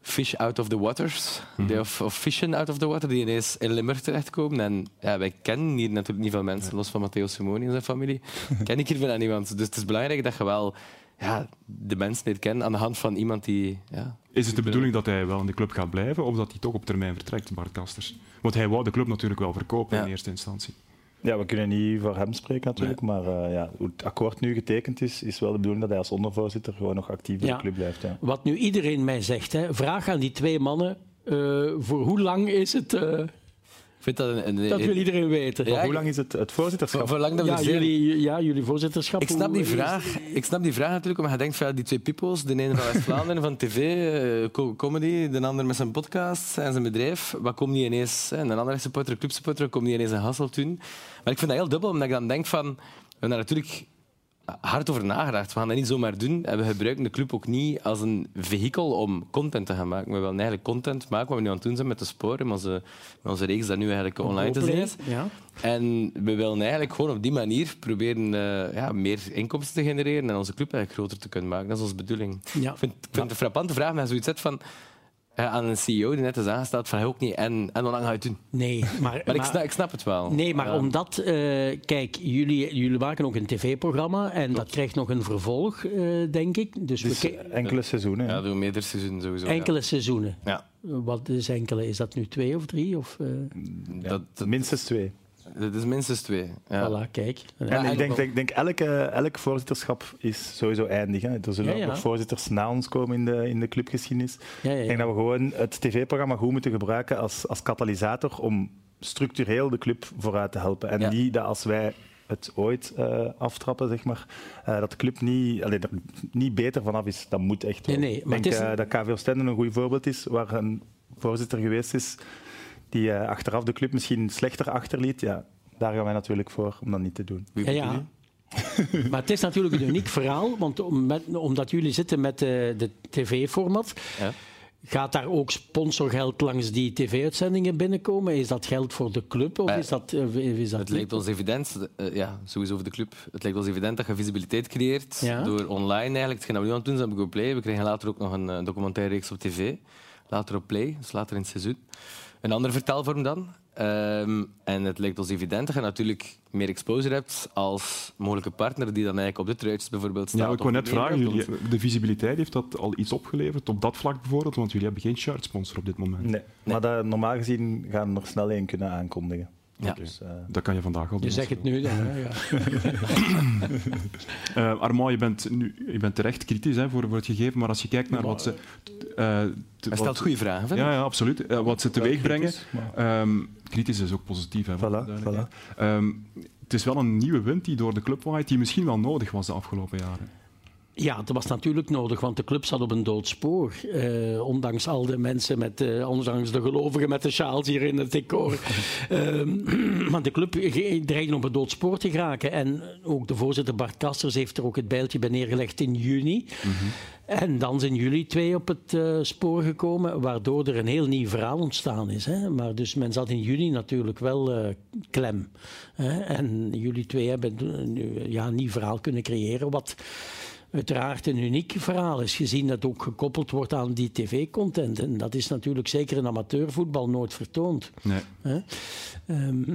fish out of the waters. Die of, of fishen out of the water, die ineens in Limburg terechtkomen. En ja, wij kennen hier natuurlijk niet veel mensen, los van Matteo Simoni en zijn familie. ken ik hier bijna niemand. Dus het is belangrijk dat je wel ja, de mensen leert kennen aan de hand van iemand die... Ja, Is het de bedoeling dat hij wel in de club gaat blijven of dat hij toch op termijn vertrekt, Bart Kasters? Want hij wou de club natuurlijk wel verkopen Ja. in eerste instantie. Ja, we kunnen niet voor hem spreken natuurlijk, maar eh, ja, hoe het akkoord nu getekend is, is wel de bedoeling dat hij als ondervoorzitter gewoon nog actief bij Ja. de club blijft. Ja. Wat nu iedereen mij zegt, hè, vraag aan die twee mannen, eh, voor hoe lang is het... eh, vind dat een... een- dat wil iedereen weten. Ja, Hoe lang is het, het voorzitterschap? voor, voor lang dat we Ja, jullie, ja, jullie voorzitterschap. Ik snap, die vraag, ik snap die vraag natuurlijk, omdat je denkt van ja, die twee peoples, de ene van West-Vlaanderen, van tv, eh, co- comedy, de ander met zijn podcast en zijn bedrijf, wat komt die ineens, hè, en een andere supporter, clubsupporter, komt die ineens een Hasselt doen. Maar ik vind dat heel dubbel, omdat ik dan denk van, we hebben natuurlijk hard over nagedacht. We gaan dat niet zomaar doen en we gebruiken de club ook niet als een vehikel om content te gaan maken. We willen eigenlijk content maken wat we nu aan het doen zijn met de sporen, met onze, met onze reeks dat nu eigenlijk online te zien is. Ja. En we willen eigenlijk gewoon op die manier proberen eh, ja, meer inkomsten te genereren en onze club eigenlijk groter te kunnen maken. Dat is onze bedoeling. Ja. Ik vind, ik vind het een frappante vraag, maar zoiets zet van aan een CEO die net is aangesteld, vraag je ook niet en, en hoe lang ga je het doen? Nee, maar... Maar, ik, snap, ik snap het wel. Nee, maar Ja. omdat, eh, kijk, jullie, jullie maken ook een tv-programma en dat krijgt nog een vervolg, eh, denk ik. Dus, Dus we enkele seizoenen. Ja, Ja. doen meerdere seizoenen sowieso. ja. enkele seizoenen. Ja. Wat is enkele? Is dat nu twee of drie? Of, eh? Dat, dat- Minstens twee. Dat is minstens twee. Ja. Voilà, kijk. En ik denk, denk, denk elke, elk voorzitterschap is sowieso eindig. Hè. Er zullen Ja, ja. ook nog voorzitters na ons komen in de, in de clubgeschiedenis. Ja, ja, ja. Ik denk dat we gewoon het tv-programma goed moeten gebruiken als, als katalysator om structureel de club vooruit te helpen. En Ja. niet dat als wij het ooit eh, aftrappen, zeg maar, eh, dat de club niet, allee, er niet beter vanaf is. Dat moet echt wel. Nee, nee, maar ik denk het is- eh, dat KV Oostende een goed voorbeeld is, waar een voorzitter geweest is die eh, achteraf de club misschien slechter achterliet. Ja, daar gaan wij natuurlijk voor om dat niet te doen. Ja, ja. maar het is natuurlijk een uniek verhaal, want om- met- omdat jullie zitten met de, de tv-format, Ja. gaat daar ook sponsorgeld langs die tv-uitzendingen binnenkomen? Is dat geld voor de club of Eh, is dat... eh, is dat Het lijkt ons evident, eh, ja, sowieso voor de club, het lijkt ons evident dat je visibiliteit creëert Ja. door online eigenlijk, hetgeen dat we nu aan het doen zijn op Go Play. We krijgen later ook nog een eh, documentaire reeks op tv, later op Play, dus later in het seizoen. Een andere vertaalvorm dan. Ehm, en het lijkt ons evident dat je natuurlijk meer exposure hebt als mogelijke partner die dan eigenlijk op de truitjes bijvoorbeeld staat. Ja, ik wou net vragen, jullie, de visibiliteit, heeft dat al iets opgeleverd op dat vlak bijvoorbeeld? Want jullie hebben geen shirt-sponsor op dit moment. Nee, maar dat, normaal gezien gaan we er snel één kunnen aankondigen. Ja. Dus, eh, Dat kan je vandaag al doen. Je zegt het nu dan, hè? Ja. Eh, Armand, je bent, nu, je bent terecht kritisch hè, voor, voor het gegeven, maar als je kijkt naar wat ze... eh, te- Hij stelt wat- goede vragen, vind ik. Ja, ja absoluut. Wat ze teweeg brengen... kritisch, maar- ehm, kritisch is ook positief. Hè, Voilà, duidelijkheid. Ehm, het is wel een nieuwe wind die door de club waait, die misschien wel nodig was de afgelopen jaren. Ja, dat was natuurlijk nodig, want de club zat op een dood spoor. Eh, ondanks al de mensen, met, eh, ondanks de gelovigen met de sjaals hier in het decor. Ehm, maar de club dreigde op een dood spoor te geraken. En ook de voorzitter Bart Kasters heeft er ook het bijltje bij neergelegd in juni. En dan zijn jullie twee op het eh, spoor gekomen, waardoor er een heel nieuw verhaal ontstaan is. Hè? Maar dus men zat in juni natuurlijk wel klem. Hè? En jullie twee hebben nu, ja, een nieuw verhaal kunnen creëren, wat uiteraard een uniek verhaal is, gezien dat ook gekoppeld wordt aan die tv-content. En dat is natuurlijk zeker in amateurvoetbal nooit vertoond. Nee. Hè? Ehm,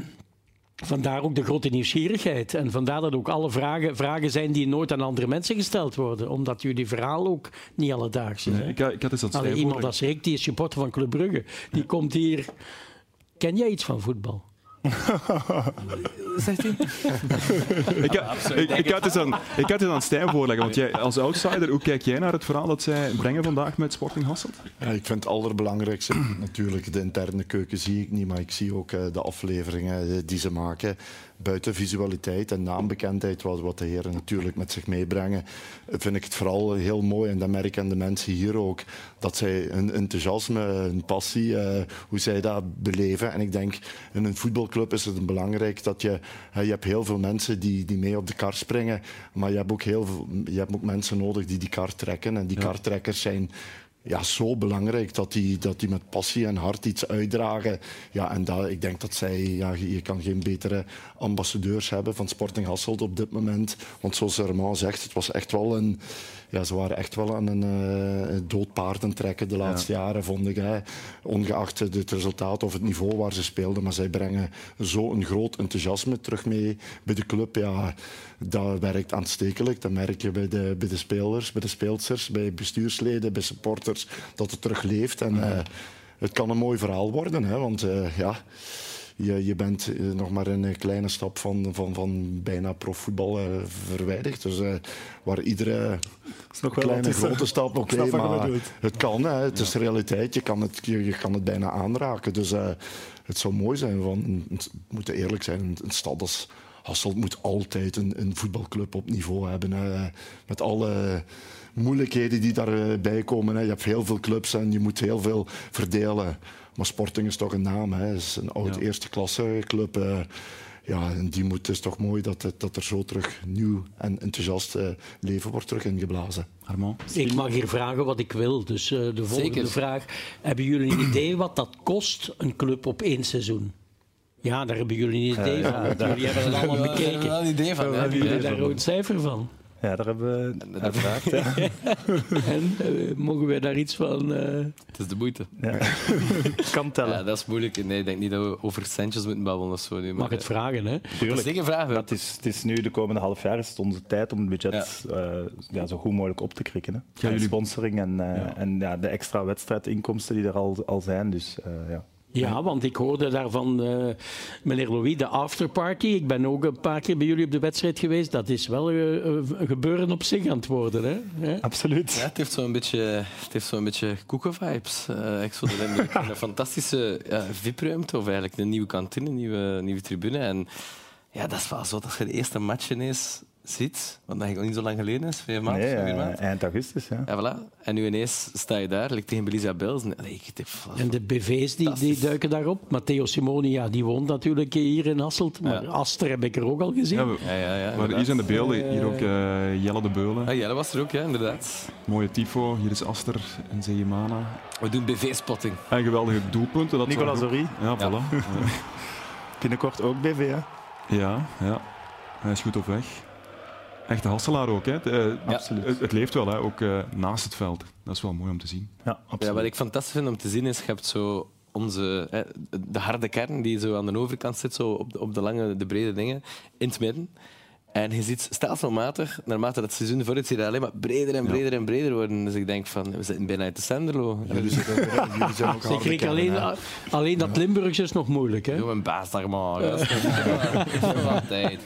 vandaar ook de grote nieuwsgierigheid. En vandaar dat ook alle vragen, vragen zijn die nooit aan andere mensen gesteld worden. Omdat jullie verhaal ook niet alledaags is. Nee, ik, ik had eens dat Allee, stijf iemand als Rick, die is supporter van Club Brugge, die komt hier... Ken jij iets van voetbal? Zegt hij? ik, ik, ik, had het aan, ik had het aan Stijn voorleggen, want jij als outsider, hoe kijk jij naar het verhaal dat zij brengen vandaag met Sporting Hasselt? Ja, ik vind het allerbelangrijkste, natuurlijk de interne keuken zie ik niet, maar ik zie ook eh, de afleveringen eh, die ze maken. Buiten visualiteit en naambekendheid, wat, wat de heren natuurlijk met zich meebrengen, vind ik het vooral heel mooi. En dat merk ik aan de mensen hier ook, dat zij hun enthousiasme, hun passie, eh, hoe zij dat beleven. En ik denk, in een voetbalclub is het belangrijk dat je, je hebt heel veel mensen die, die mee op de kar springen, maar je hebt ook heel veel, je hebt ook mensen nodig die die kar trekken. En die kartrekkers zijn ja, zo belangrijk dat die, dat die met passie en hart iets uitdragen. Ja, en dat, ik denk dat zij, ja, je kan geen betere ambassadeurs hebben van Sporting Hasselt op dit moment. Want zoals Armand zegt, het was echt wel een, ja, ze waren echt wel aan een eh, dood paard aan het trekken de laatste jaren, vond ik. Hè. Ongeacht het resultaat of het niveau waar ze speelden. Maar zij brengen zo'n groot enthousiasme terug mee bij de club. Ja, dat werkt aanstekelijk. Dat merk je bij de, bij de spelers, bij de speelsters, bij bestuursleden, bij supporters, dat het terug leeft. En eh, het kan een mooi verhaal worden, hè, want eh, ja... Je, je bent eh, nog maar een kleine stap van, van, van bijna profvoetbal eh, verwijderd. Dus eh, waar iedere nog wel kleine grote stap, oké, je maar het kan. Hè, het is realiteit. Je kan het, je, je kan het bijna aanraken. Dus eh, het zou mooi zijn. Van, we moeten eerlijk zijn, een, een stad als Hasselt moet altijd een, een voetbalclub op niveau hebben. Hè, met alle moeilijkheden die daarbij komen. Hè. Je hebt heel veel clubs en je moet heel veel verdelen. Maar Sporting is toch een naam. Hè. Het is een oud eerste klasse club. eh. ja, en die moet, het is toch mooi dat, dat er zo terug nieuw en enthousiast eh, leven wordt terug ingeblazen. Armand? Ik mag hier vragen wat ik wil. Dus eh, de volgende Zeker. vraag. Hebben jullie een idee wat dat kost, een club op één seizoen? Ja, daar hebben jullie een idee van. ja, want daar- jullie hebben het allemaal Ja, daar hebben we bekeken. wel een idee van. Hebben jullie daar ook een cijfer van? Ja, daar hebben we Uiteraard. ja. En eh, mogen wij daar iets van... eh, Het is de moeite. Ja. kan tellen. Ja, dat is moeilijk. Nee, ik denk niet dat we over centjes moeten babbelen of zo. Nu, maar, mag het vragen, hè? Tuurlijk. Zeker vragen. Dat is, het is nu de komende half jaar is het onze tijd om het budget eh, ja, zo goed mogelijk op te krikken. Hè. En jullie- sponsoring en, eh, en ja, de extra wedstrijdinkomsten die er al, al zijn. Dus, eh, ja. Ja, want ik hoorde daarvan eh meneer Louis, de afterparty. Ik ben ook een paar keer bij jullie op de wedstrijd geweest. Dat is wel eh, een gebeuren op zich aan het worden. Hè? Absoluut. Ja, het heeft zo'n beetje, het heeft zo'n beetje koeken-vibes. Eh, ik een- een fantastische VIP-ruimte, of eigenlijk een nieuwe kantine, een nieuwe, nieuwe tribune. En ja, dat is wel zo dat je de eerste match ineens ziet, wat eigenlijk nog niet zo lang geleden is, vijf maanden, Nee, vier eh, maanden. eind augustus. Ja. Ja, voilà. En nu ineens sta je daar, like tegen Belisa Bels. en- Nee, ik, dit- En de BV's die, die duiken daarop. Matteo Simoni, ja, die woont natuurlijk hier in Hasselt. Maar Aster heb ik er ook al gezien. Ja, we- Ja, ja, ja, maar hier zijn de beelden. Hier ook eh, Jelle de Beulen. Ah, Jelle was er ook, ja, inderdaad. Mooie tifo. Hier is Aster en Zeemana. We doen BV-spotting. En geweldige doelpunten. Dat Nicolas. Horry. Ja, voilà. Ja. Binnenkort ook BV, hè? Ja, ja. Hij is goed op weg. Echte Hasselaar ook, hè. Het, eh, Absoluut. Het, het leeft wel, hè. ook eh, naast het veld. Dat is wel mooi om te zien. Ja, absoluut. Ja, wat ik fantastisch vind om te zien is, je hebt zo onze, hè, de harde kern die zo aan de overkant zit, zo op de, op de lange, de brede dingen, in het midden. En je ziet stelselmatig, naarmate dat seizoen vooruit, zie je dat alleen maar breder en breder en breder worden. Dus ik denk van, we zitten bijna uit de Senderlo. Jullie zitten ook- jullie zijn ook Ik kreeg alleen, alleen dat Limburgs is nog moeilijk. Hè? Doe een baas daar maar. Ja. Dat is tijd.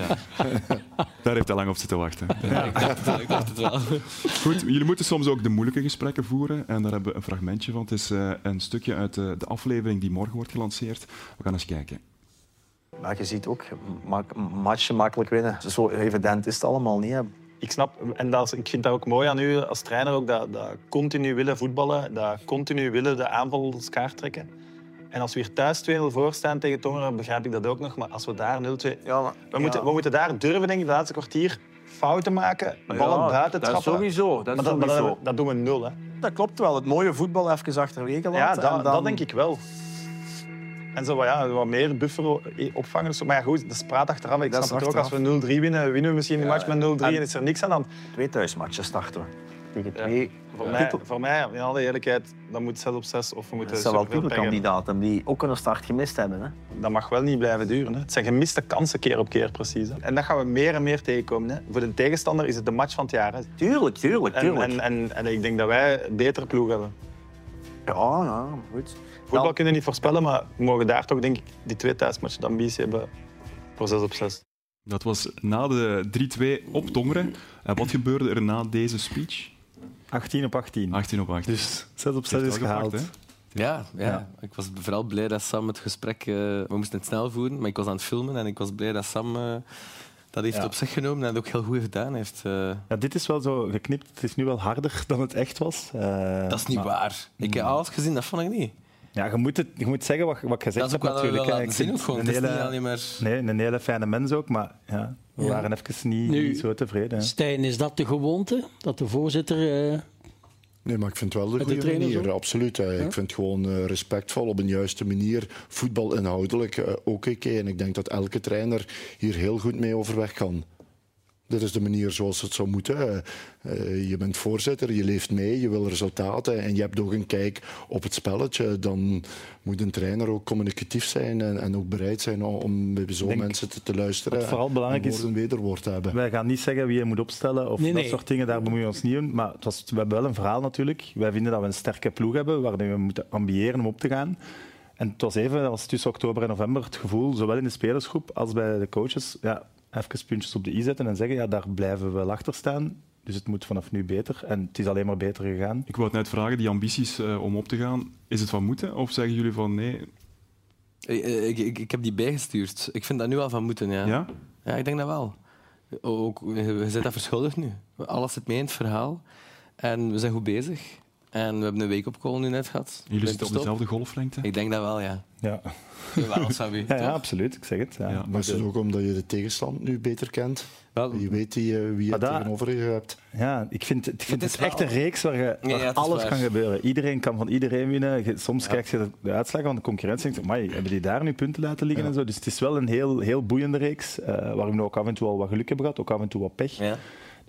Daar heeft hij lang op zitten wachten. Ja, ik, dacht het wel, ik dacht het wel. Goed, jullie moeten soms ook de moeilijke gesprekken voeren. En daar hebben we een fragmentje van. Het is eh, een stukje uit de, de aflevering die morgen wordt gelanceerd. We gaan eens kijken. Maar je ziet ook, mak- matchen makkelijk winnen. Zo evident is het allemaal niet. Hè. Ik snap, en dat ik vind dat ook mooi aan u als trainer, ook dat, dat continu willen voetballen, dat continu willen de aanvalskaart trekken. En als we hier thuis 2-0 voor staan tegen Tongeren, begrijp ik dat ook nog. Maar als we daar 0-2... we, moeten, we moeten daar durven, denk ik, de laatste kwartier fouten maken, ballen Ja, buiten dat trappen. sowieso, dat maar dat, sowieso. dat, dat doen we nul, hè. Dat klopt wel. Het mooie voetbal even achterwege Ja, laten. dat, dan... dat denk ik wel. En zo wat, ja, wat meer buffer opvangen. of zo. Maar ja, goed, dat is praat achteraf. Ik Dat snap het ook. Als we 0-3 winnen, winnen we misschien die Ja, match met 0-3 en, en- is er niks aan de hand. Twee thuismatchen starten we. Tegen Ja. twee Voor, mij, voor mij, in alle eerlijkheid, dan moet 6 op 6 of we Er moeten zijn wel titelkandidaten die ook een start gemist hebben. Hè. Dat mag wel niet blijven duren. Hè. Het zijn gemiste kansen keer op keer, precies. Hè. En dat gaan we meer en meer tegenkomen. Hè. Voor de tegenstander is het de match van het jaar. Hè. Tuurlijk, tuurlijk, En, tuurlijk. en, en, en ik denk dat wij een betere ploeg hebben. Ja, ja, goed. Voetbal kunnen we niet voorspellen, maar we mogen daar toch denk ik die twee thuismatchen de ambitie hebben voor 6 op 6. Dat was na de 3-2 op Tongeren. En wat gebeurde er na deze speech? 18 op 18. 18 op 18. Dus 6 op 6 Heeft is gehaald. gepakt? Ja, ja. Ja. ik was vooral blij dat Sam het gesprek... eh, we moesten het snel voeren, maar ik was aan het filmen en ik was blij dat Sam eh, dat heeft Ja. op zich genomen en dat ook heel goed gedaan heeft. eh. Ja, dit is wel zo geknipt. Het is nu wel harder dan het echt was. Eh, dat is niet maar- waar. Ik heb alles gezien, dat vond ik niet. Ja, je moet, het, je moet zeggen wat, wat je zegt Dat is ook hebt wat we natuurlijk. willen hè. laten zien vind ook gewoon. een Het is hele- niet alleen maar... Nee, een hele fijne mens ook, maar ja, we Ja. waren even niet, Nu- niet zo tevreden. hè. Stijn, is dat de gewoonte? Dat de voorzitter... eh, Nee, maar ik vind het wel de goede manier. Absoluut. hè. Ja? Ik vind het gewoon eh, respectvol op een juiste manier. Voetbal inhoudelijk eh, ook oké. En ik denk dat elke trainer hier heel goed mee overweg kan. Dit is de manier zoals het zou moeten. Eh, je bent voorzitter, je leeft mee, je wil resultaten en je hebt ook een kijk op het spelletje. Dan moet een trainer ook communicatief zijn en, en ook bereid zijn om- bij zo'n denk mensen te, te luisteren. wat vooral en belangrijk is- woord en wederwoord te hebben. Wij gaan niet zeggen wie je moet opstellen of Nee, dat nee. soort dingen, daar bemoeien we ons niet in. Maar het was, we hebben wel een verhaal natuurlijk. Wij vinden dat we een sterke ploeg hebben waar we moeten ambiëren om op te gaan. En het was even, dat was tussen oktober en november, het gevoel, zowel in de spelersgroep als bij de coaches, ja, even puntjes op de i zetten en zeggen, ja, daar blijven we wel achter staan. Dus het moet vanaf nu beter. En het is alleen maar beter gegaan. Ik wou het net vragen, die ambities eh, om op te gaan, is het van moeten? Of zeggen jullie van nee? Ik, ik, ik, ik heb die bijgestuurd. Ik vind dat nu al van moeten, ja. Ja? Ja, ik denk dat wel. Ook, je zit dat verschuldigd nu. Alles zit mee in het verhaal. En we zijn goed bezig. En we hebben een week op call nu net gehad. Jullie zitten op dezelfde golflengte? Ik denk dat wel, ja. Ja, Jawel, Sabi. ja, absoluut, ik zeg het. Ja. Ja, Maar is het ook omdat je de tegenstand nu beter kent? Wel, Je weet die, eh, wie je dat- tegenover je hebt. Ja, ik vind, ik vind Het het, is echt wel- een reeks waar, je, waar ja, alles waar. kan gebeuren. Iedereen kan van iedereen winnen. Soms krijg je de, de uitslagen van de concurrentie en denk je, "Amai, hebben die daar nu punten laten liggen en zo. Dus het is wel een heel, heel boeiende reeks, eh waarin we ook af en toe al wat geluk hebben gehad, ook af en toe wat pech.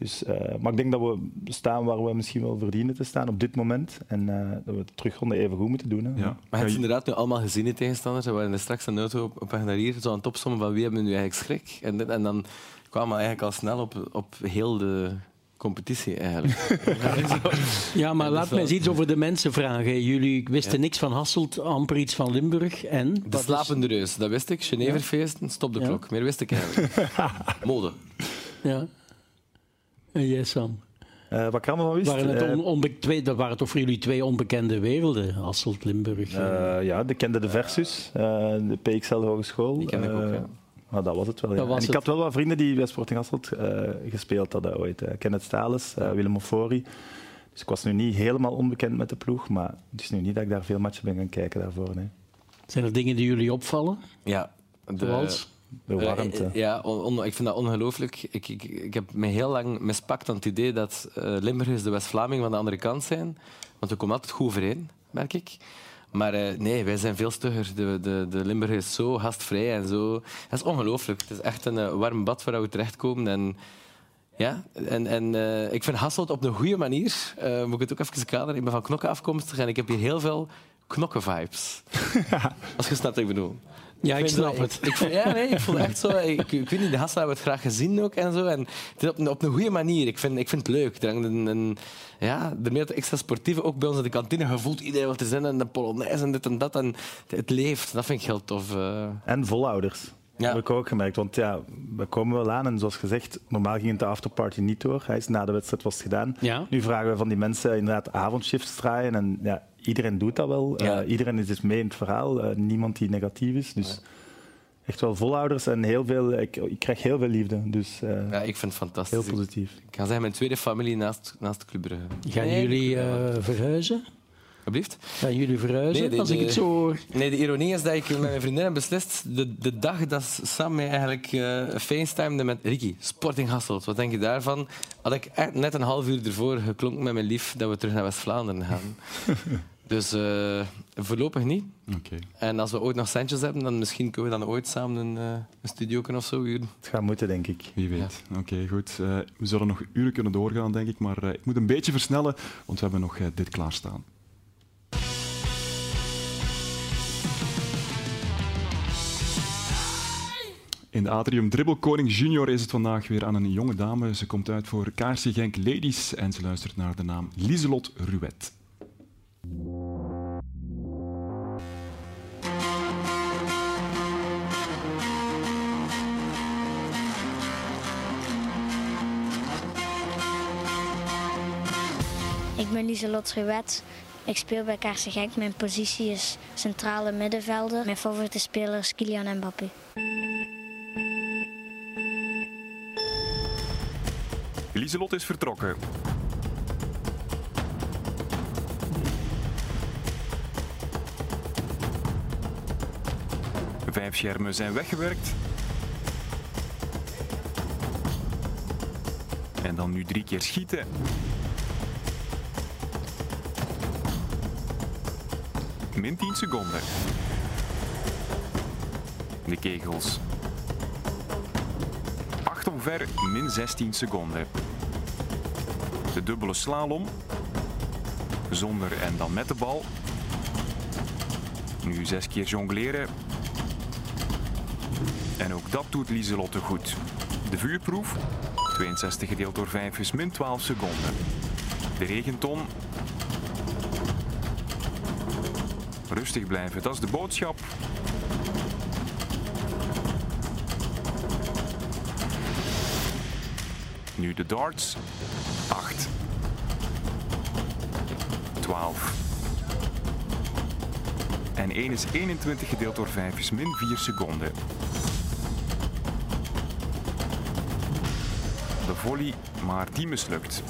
Dus, eh, maar ik denk dat we staan waar we misschien wel verdienen te staan op dit moment. En eh, dat we de terugronde even goed moeten doen. Hè. Ja. Maar je hebt ze inderdaad nu allemaal gezien, die tegenstanders. We waren er straks een auto op, op weg naar hier, zo aan het opsommen van wie hebben nu eigenlijk schrik. En, dit- en dan kwamen we eigenlijk al snel op, op heel de, competitie eigenlijk. Ja, maar laat is mij eens iets over de mensen vragen. Jullie wisten niks van Hasselt, amper iets van Limburg. En? De is- slapende reus, dat wist ik. Geneverfeesten, stop de Ja. klok. Meer wist ik eigenlijk. Mode. Ja. En jij, Sam? Eh, wat er allemaal van? Waren het eh, twee, dat waren toch voor jullie twee onbekende werelden? Hasselt, Limburg. eh. Ja, de kende de Versus, eh, de PXL Hogeschool. Die ken ik ook, Eh, ja. Maar dat was het wel. Ja. Dat was en ik het. had wel wat vrienden die bij Sporting Hasselt eh, gespeeld hadden ooit. Kenneth Stales, eh, Willem Ofori. Dus ik was nu niet helemaal onbekend met de ploeg, maar het is nu niet dat ik daar veel matchen ben gaan kijken daarvoor. Nee. Zijn er dingen die jullie opvallen? Ja. De, Zoals? De warmte. Eh, ja, on- ik vind dat ongelooflijk. Ik, ik, ik heb me heel lang mispakt aan het idee dat eh Limburgers de West-Vlamingen van de andere kant zijn. Want we komen altijd goed overeen, merk ik. Maar eh, nee, wij zijn veel stugger. De, de, de Limburger is zo gastvrij en zo. Dat is ongelooflijk. Het is echt een eh, warm bad waar we terechtkomen. En, ja, en, en eh, ik vind Hasselt op een goede manier. eh, moet ik het ook even kaderen? Ik ben van knokken afkomstig en ik heb hier heel veel knokken-vibes. Als je snapt wat ik bedoel. Ja, ik snap het. Ik, ja, nee, ik voel echt zo. Ik, ik weet niet, de gasten hebben het graag gezien ook en zo. En het is op, een- op een goede manier. Ik vind, ik vind het leuk. Er hangt een, een, ja, er meer extra sportieve ook bij ons in de kantine. Je voelt iedereen wat er zijn en de polonaise en dit en dat. En het leeft. Dat vind ik heel tof. eh. En volouders. Dat heb ik ook gemerkt. Want ja, we komen wel aan en zoals gezegd, normaal ging het de afterparty niet door. Hij is na de wedstrijd was het gedaan. Ja. Nu vragen we van die mensen inderdaad avondshifts draaien. En ja, iedereen doet dat wel. Ja. Eh, iedereen is dus mee in het verhaal. Eh, niemand die negatief is. Dus echt wel volouders en heel veel, ik, ik krijg heel veel liefde. Dus eh, Ja, ik vind het fantastisch. heel positief. Ik kan zeggen, mijn tweede familie naast, naast Club Brugge. Gaan Nee, jullie eh, verhuizen? Alsjeblieft. Gaan jullie verhuizen? de- Als ik het zo hoor. Nee, de ironie is dat ik met mijn vriendin heb beslist, de, de dag dat Sam mij eigenlijk eh facetimede met Ricky, Sporting Hasselt, wat denk je daarvan? Had ik net een half uur ervoor geklonken met mijn lief dat we terug naar West-Vlaanderen gaan. dus eh, voorlopig niet. Oké. En als we ooit nog centjes hebben, dan misschien kunnen we dan ooit samen een, eh, een studio of zo huren. Het gaat moeten, denk ik. Wie weet. Oké, goed. Eh, we zullen nog uren kunnen doorgaan, denk ik. Maar eh, ik moet een beetje versnellen, want we hebben nog dit klaarstaan. In de Atrium Dribbelkoning Junior is het vandaag weer aan een jonge dame. Ze komt uit voor KRC Genk Ladies en ze luistert naar de naam Lieselot Ruet. Ik ben Lieselot Ruwet. Ik speel bij Kaarsen Genk. Mijn positie is centrale middenvelder. Mijn favoriete speler is Kylian Mbappé. Lieselot is vertrokken. Vijf schermen zijn weggewerkt. En dan nu drie keer schieten. Min 10 seconden. De kegels. 8 omver, min 16 seconden. Dubbele slalom. Zonder en dan met de bal. Nu zes keer jongleren. En ook dat doet Lieselotte goed. De vuurproef. 62 gedeeld door 5 is min 12 seconden. De regenton. Rustig blijven, dat is de boodschap. Nu de darts. 8. 12. En 1 is 21 gedeeld door 5 is min 4 seconden. De volley, maar die mislukt.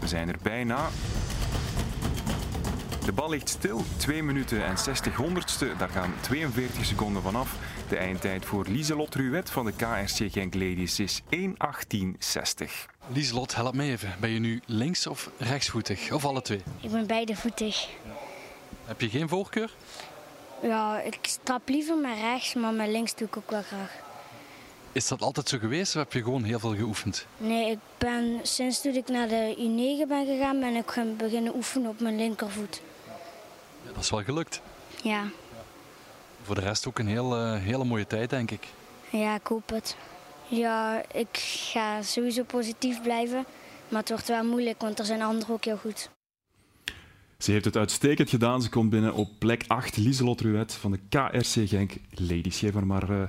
We zijn er bijna. De bal ligt stil, 2 minuten en 60 honderdste. Daar gaan 42 seconden vanaf. De eindtijd voor Lieselot Ruet van de KRC Genk Ladies is 1.18.60. Lieslot, help me even. Ben je nu links- of rechtsvoetig? Of alle twee? Ik ben beidvoetig. Heb je geen voorkeur? Ja, ik trap liever met rechts, maar met links doe ik ook wel graag. Is dat altijd zo geweest of heb je gewoon heel veel geoefend? Nee, ik ben sinds toen ik naar de U9 ben gegaan, ben ik gaan beginnen oefenen op mijn linkervoet. Ja, dat is wel gelukt. Ja, Voor de rest ook een heel, eh, hele mooie tijd, denk ik. ja, ik hoop het. Ja, ik ga sowieso positief blijven. Maar het wordt wel moeilijk, want er zijn anderen ook heel goed. Ze heeft het uitstekend gedaan. Ze komt binnen op plek 8. Lieselot Ruet van de KRC Genk Ladies. Geef haar maar eh,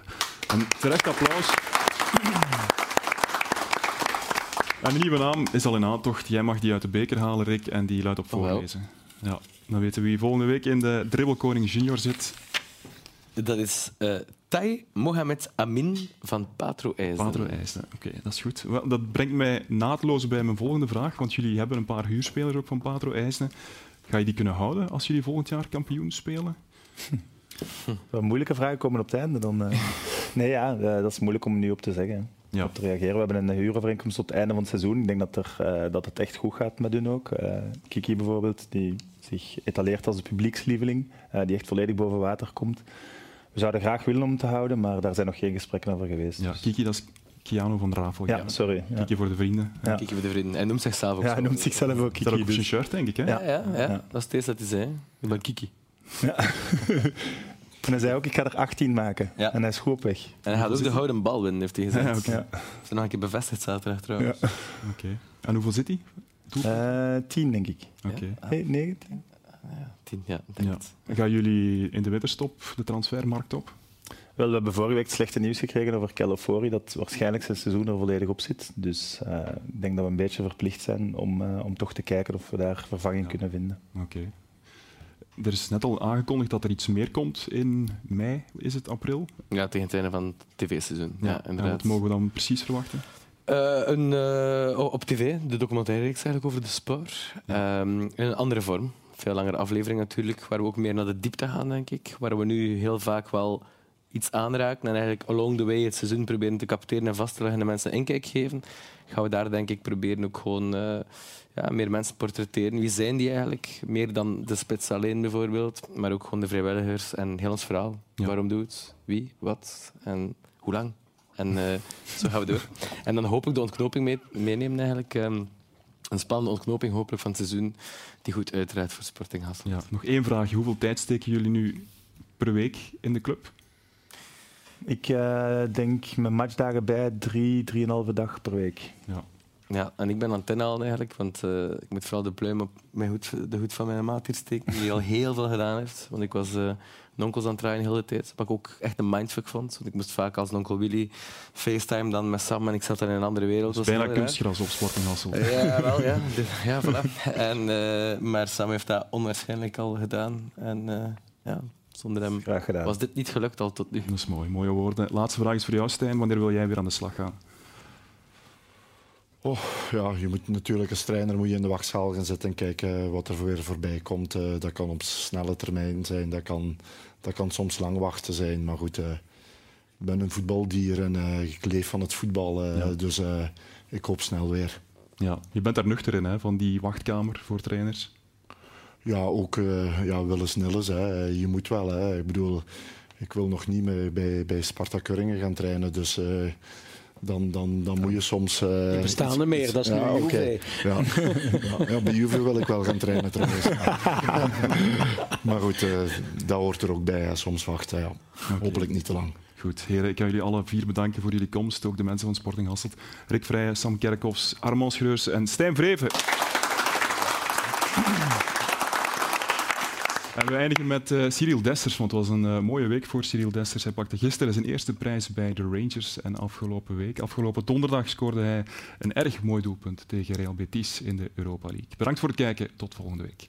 een terecht applaus. En de nieuwe naam is al in aantocht. Jij mag die uit de beker halen, Rick, en die luidt op wel. voorlezen. Ja, dan weten we wie volgende week in de Dribbelkoning Junior zit. Dat is eh Tai Mohamed Amin van Patro IJsden. Patro IJsden. Oké, dat is goed. Wel, dat brengt mij naadloos bij mijn volgende vraag, want jullie hebben een paar huurspelers ook van Patro IJsden. Ga je die kunnen houden als jullie volgend jaar kampioen spelen? Wat moeilijke vragen komen op het einde. Dan, eh. nee, ja, eh, dat is moeilijk om nu op te zeggen. Ja. Op te reageren. We hebben een huurovereenkomst tot het einde van het seizoen. Ik denk dat, er, eh, dat het echt goed gaat met hun ook. Eh, Kiki bijvoorbeeld, die zich etaleert als de publiekslieveling, eh, die echt volledig boven water komt. We zouden graag willen om hem te houden, maar daar zijn nog geen gesprekken over geweest. Ja, Dus- Kiki, dat is Kiano van Ravel. Ja, sorry. Ja. Kiki voor de vrienden. Ja. Kiki voor de vrienden. Hij noemt zichzelf ook Ja, hij noemt zichzelf ook Kiki. Dat ook op zijn dus- shirt, denk ik. Hè? Ja, ja, ja. Ja. dat is eerste dat hij zei. Ik ben Kiki. Ja. en hij zei ook, ik ga er 18 maken. Ja. En hij is goed op weg. En hij gaat ook de gouden bal winnen, heeft hij gezegd. Ja, oké. Ja. Dat is nog een keer bevestigd zaterdag trouwens. Ja. Oké. En hoeveel zit hij? Eh, 10, denk ik. Oké. Nee, 19? Tien, ja, ik denk Ja. Gaan jullie in de winterstop de transfermarkt op? Wel, we hebben vorige week slechte nieuws gekregen over Calafori, dat waarschijnlijk zijn seizoen er volledig op zit. Dus eh, ik denk dat we een beetje verplicht zijn om, eh, om toch te kijken of we daar vervanging kunnen vinden. Oké. Er is net al aangekondigd dat er iets meer komt in mei, is het april? Ja, tegen het einde van het tv-seizoen. Ja, inderdaad. wat mogen we dan precies verwachten? Eh, een, eh, op tv, de documentaire reeks eigenlijk over de sport. Ehm, in een andere vorm. Veel langere aflevering natuurlijk, waar we ook meer naar de diepte gaan, denk ik. Waar we nu heel vaak wel iets aanraken en eigenlijk along the way het seizoen proberen te capteren en vast te leggen en de mensen inkijk geven. Gaan we daar denk ik proberen ook gewoon eh, ja, meer mensen portretteren. Wie zijn die eigenlijk? Meer dan de spits alleen bijvoorbeeld, maar ook gewoon de vrijwilligers en heel ons verhaal. Ja. Waarom doe het? Wie? Wat? En hoe lang? En eh, zo gaan we door. En dan hoop ik de ontknoping mee, meenemen eigenlijk. ehm, een spannende ontknoping hopelijk van het seizoen die goed uitdraait voor Sporting Hasselt. Ja, nog één vraagje. Hoeveel tijd steken jullie nu per week in de club? Ik eh, denk mijn matchdagen bij drie, drieënhalve dag per week. Ja. Ja, en ik ben aan het inhalen eigenlijk, want eh, ik moet vooral de pluim op mijn hoed, de hoed van mijn maat hier steken, die al heel veel gedaan heeft. Want ik was eh een onkels aan het draaien de hele tijd, wat ik ook echt een mindfuck vond. Want ik moest vaak als een onkel Willy FaceTime dan met Sam en ik zat dan in een andere wereld. Bijna raar. kunstgras op Sporting. Ja, wel, ja. De- ja voilà. en, eh, maar Sam heeft dat onwaarschijnlijk al gedaan. En eh, ja, zonder hem was dit niet gelukt al tot nu. Dat is mooi, mooie woorden. Laatste vraag is voor jou, Stijn. Wanneer wil jij weer aan de slag gaan? Oh, ja, je moet natuurlijk als trainer moet je in de wachtzaal gaan zitten en kijken wat er weer voorbij komt. Eh, dat kan op snelle termijn zijn, dat kan, dat kan soms lang wachten zijn. Maar goed, eh, ik ben een voetbaldier en eh, ik leef van het voetbal. Ja. Dus ik hoop snel weer. Ja, je bent daar nuchter in, hè, van die wachtkamer voor trainers. Ja, ook ja, willens nillens. Hè. Je moet wel. Hè. Ik bedoel, ik wil nog niet meer bij, bij Sparta Kuringen gaan trainen. Dus dan, dan, dan moet je soms... eh, Die bestaan er meer, dat is nu ja, oké. Ja. ja, ja, bij Juve wil ik wel gaan trainen trouwens. maar goed, eh, dat hoort er ook bij. Hè. Soms wachten, ja. hopelijk niet te lang. Goed, heren, ik kan jullie alle vier bedanken voor jullie komst. Ook de mensen van Sporting Hasselt. Rick Vrijen, Sam Kerkhoffs, Armand Schreurs en Stijn Vreven. We eindigen met eh, Cyril Dessers, want het was een eh, mooie week voor Cyril Dessers. Hij pakte gisteren zijn eerste prijs bij de Rangers en afgelopen week, afgelopen donderdag, scoorde hij een erg mooi doelpunt tegen Real Betis in de Europa League. Bedankt voor het kijken, tot volgende week.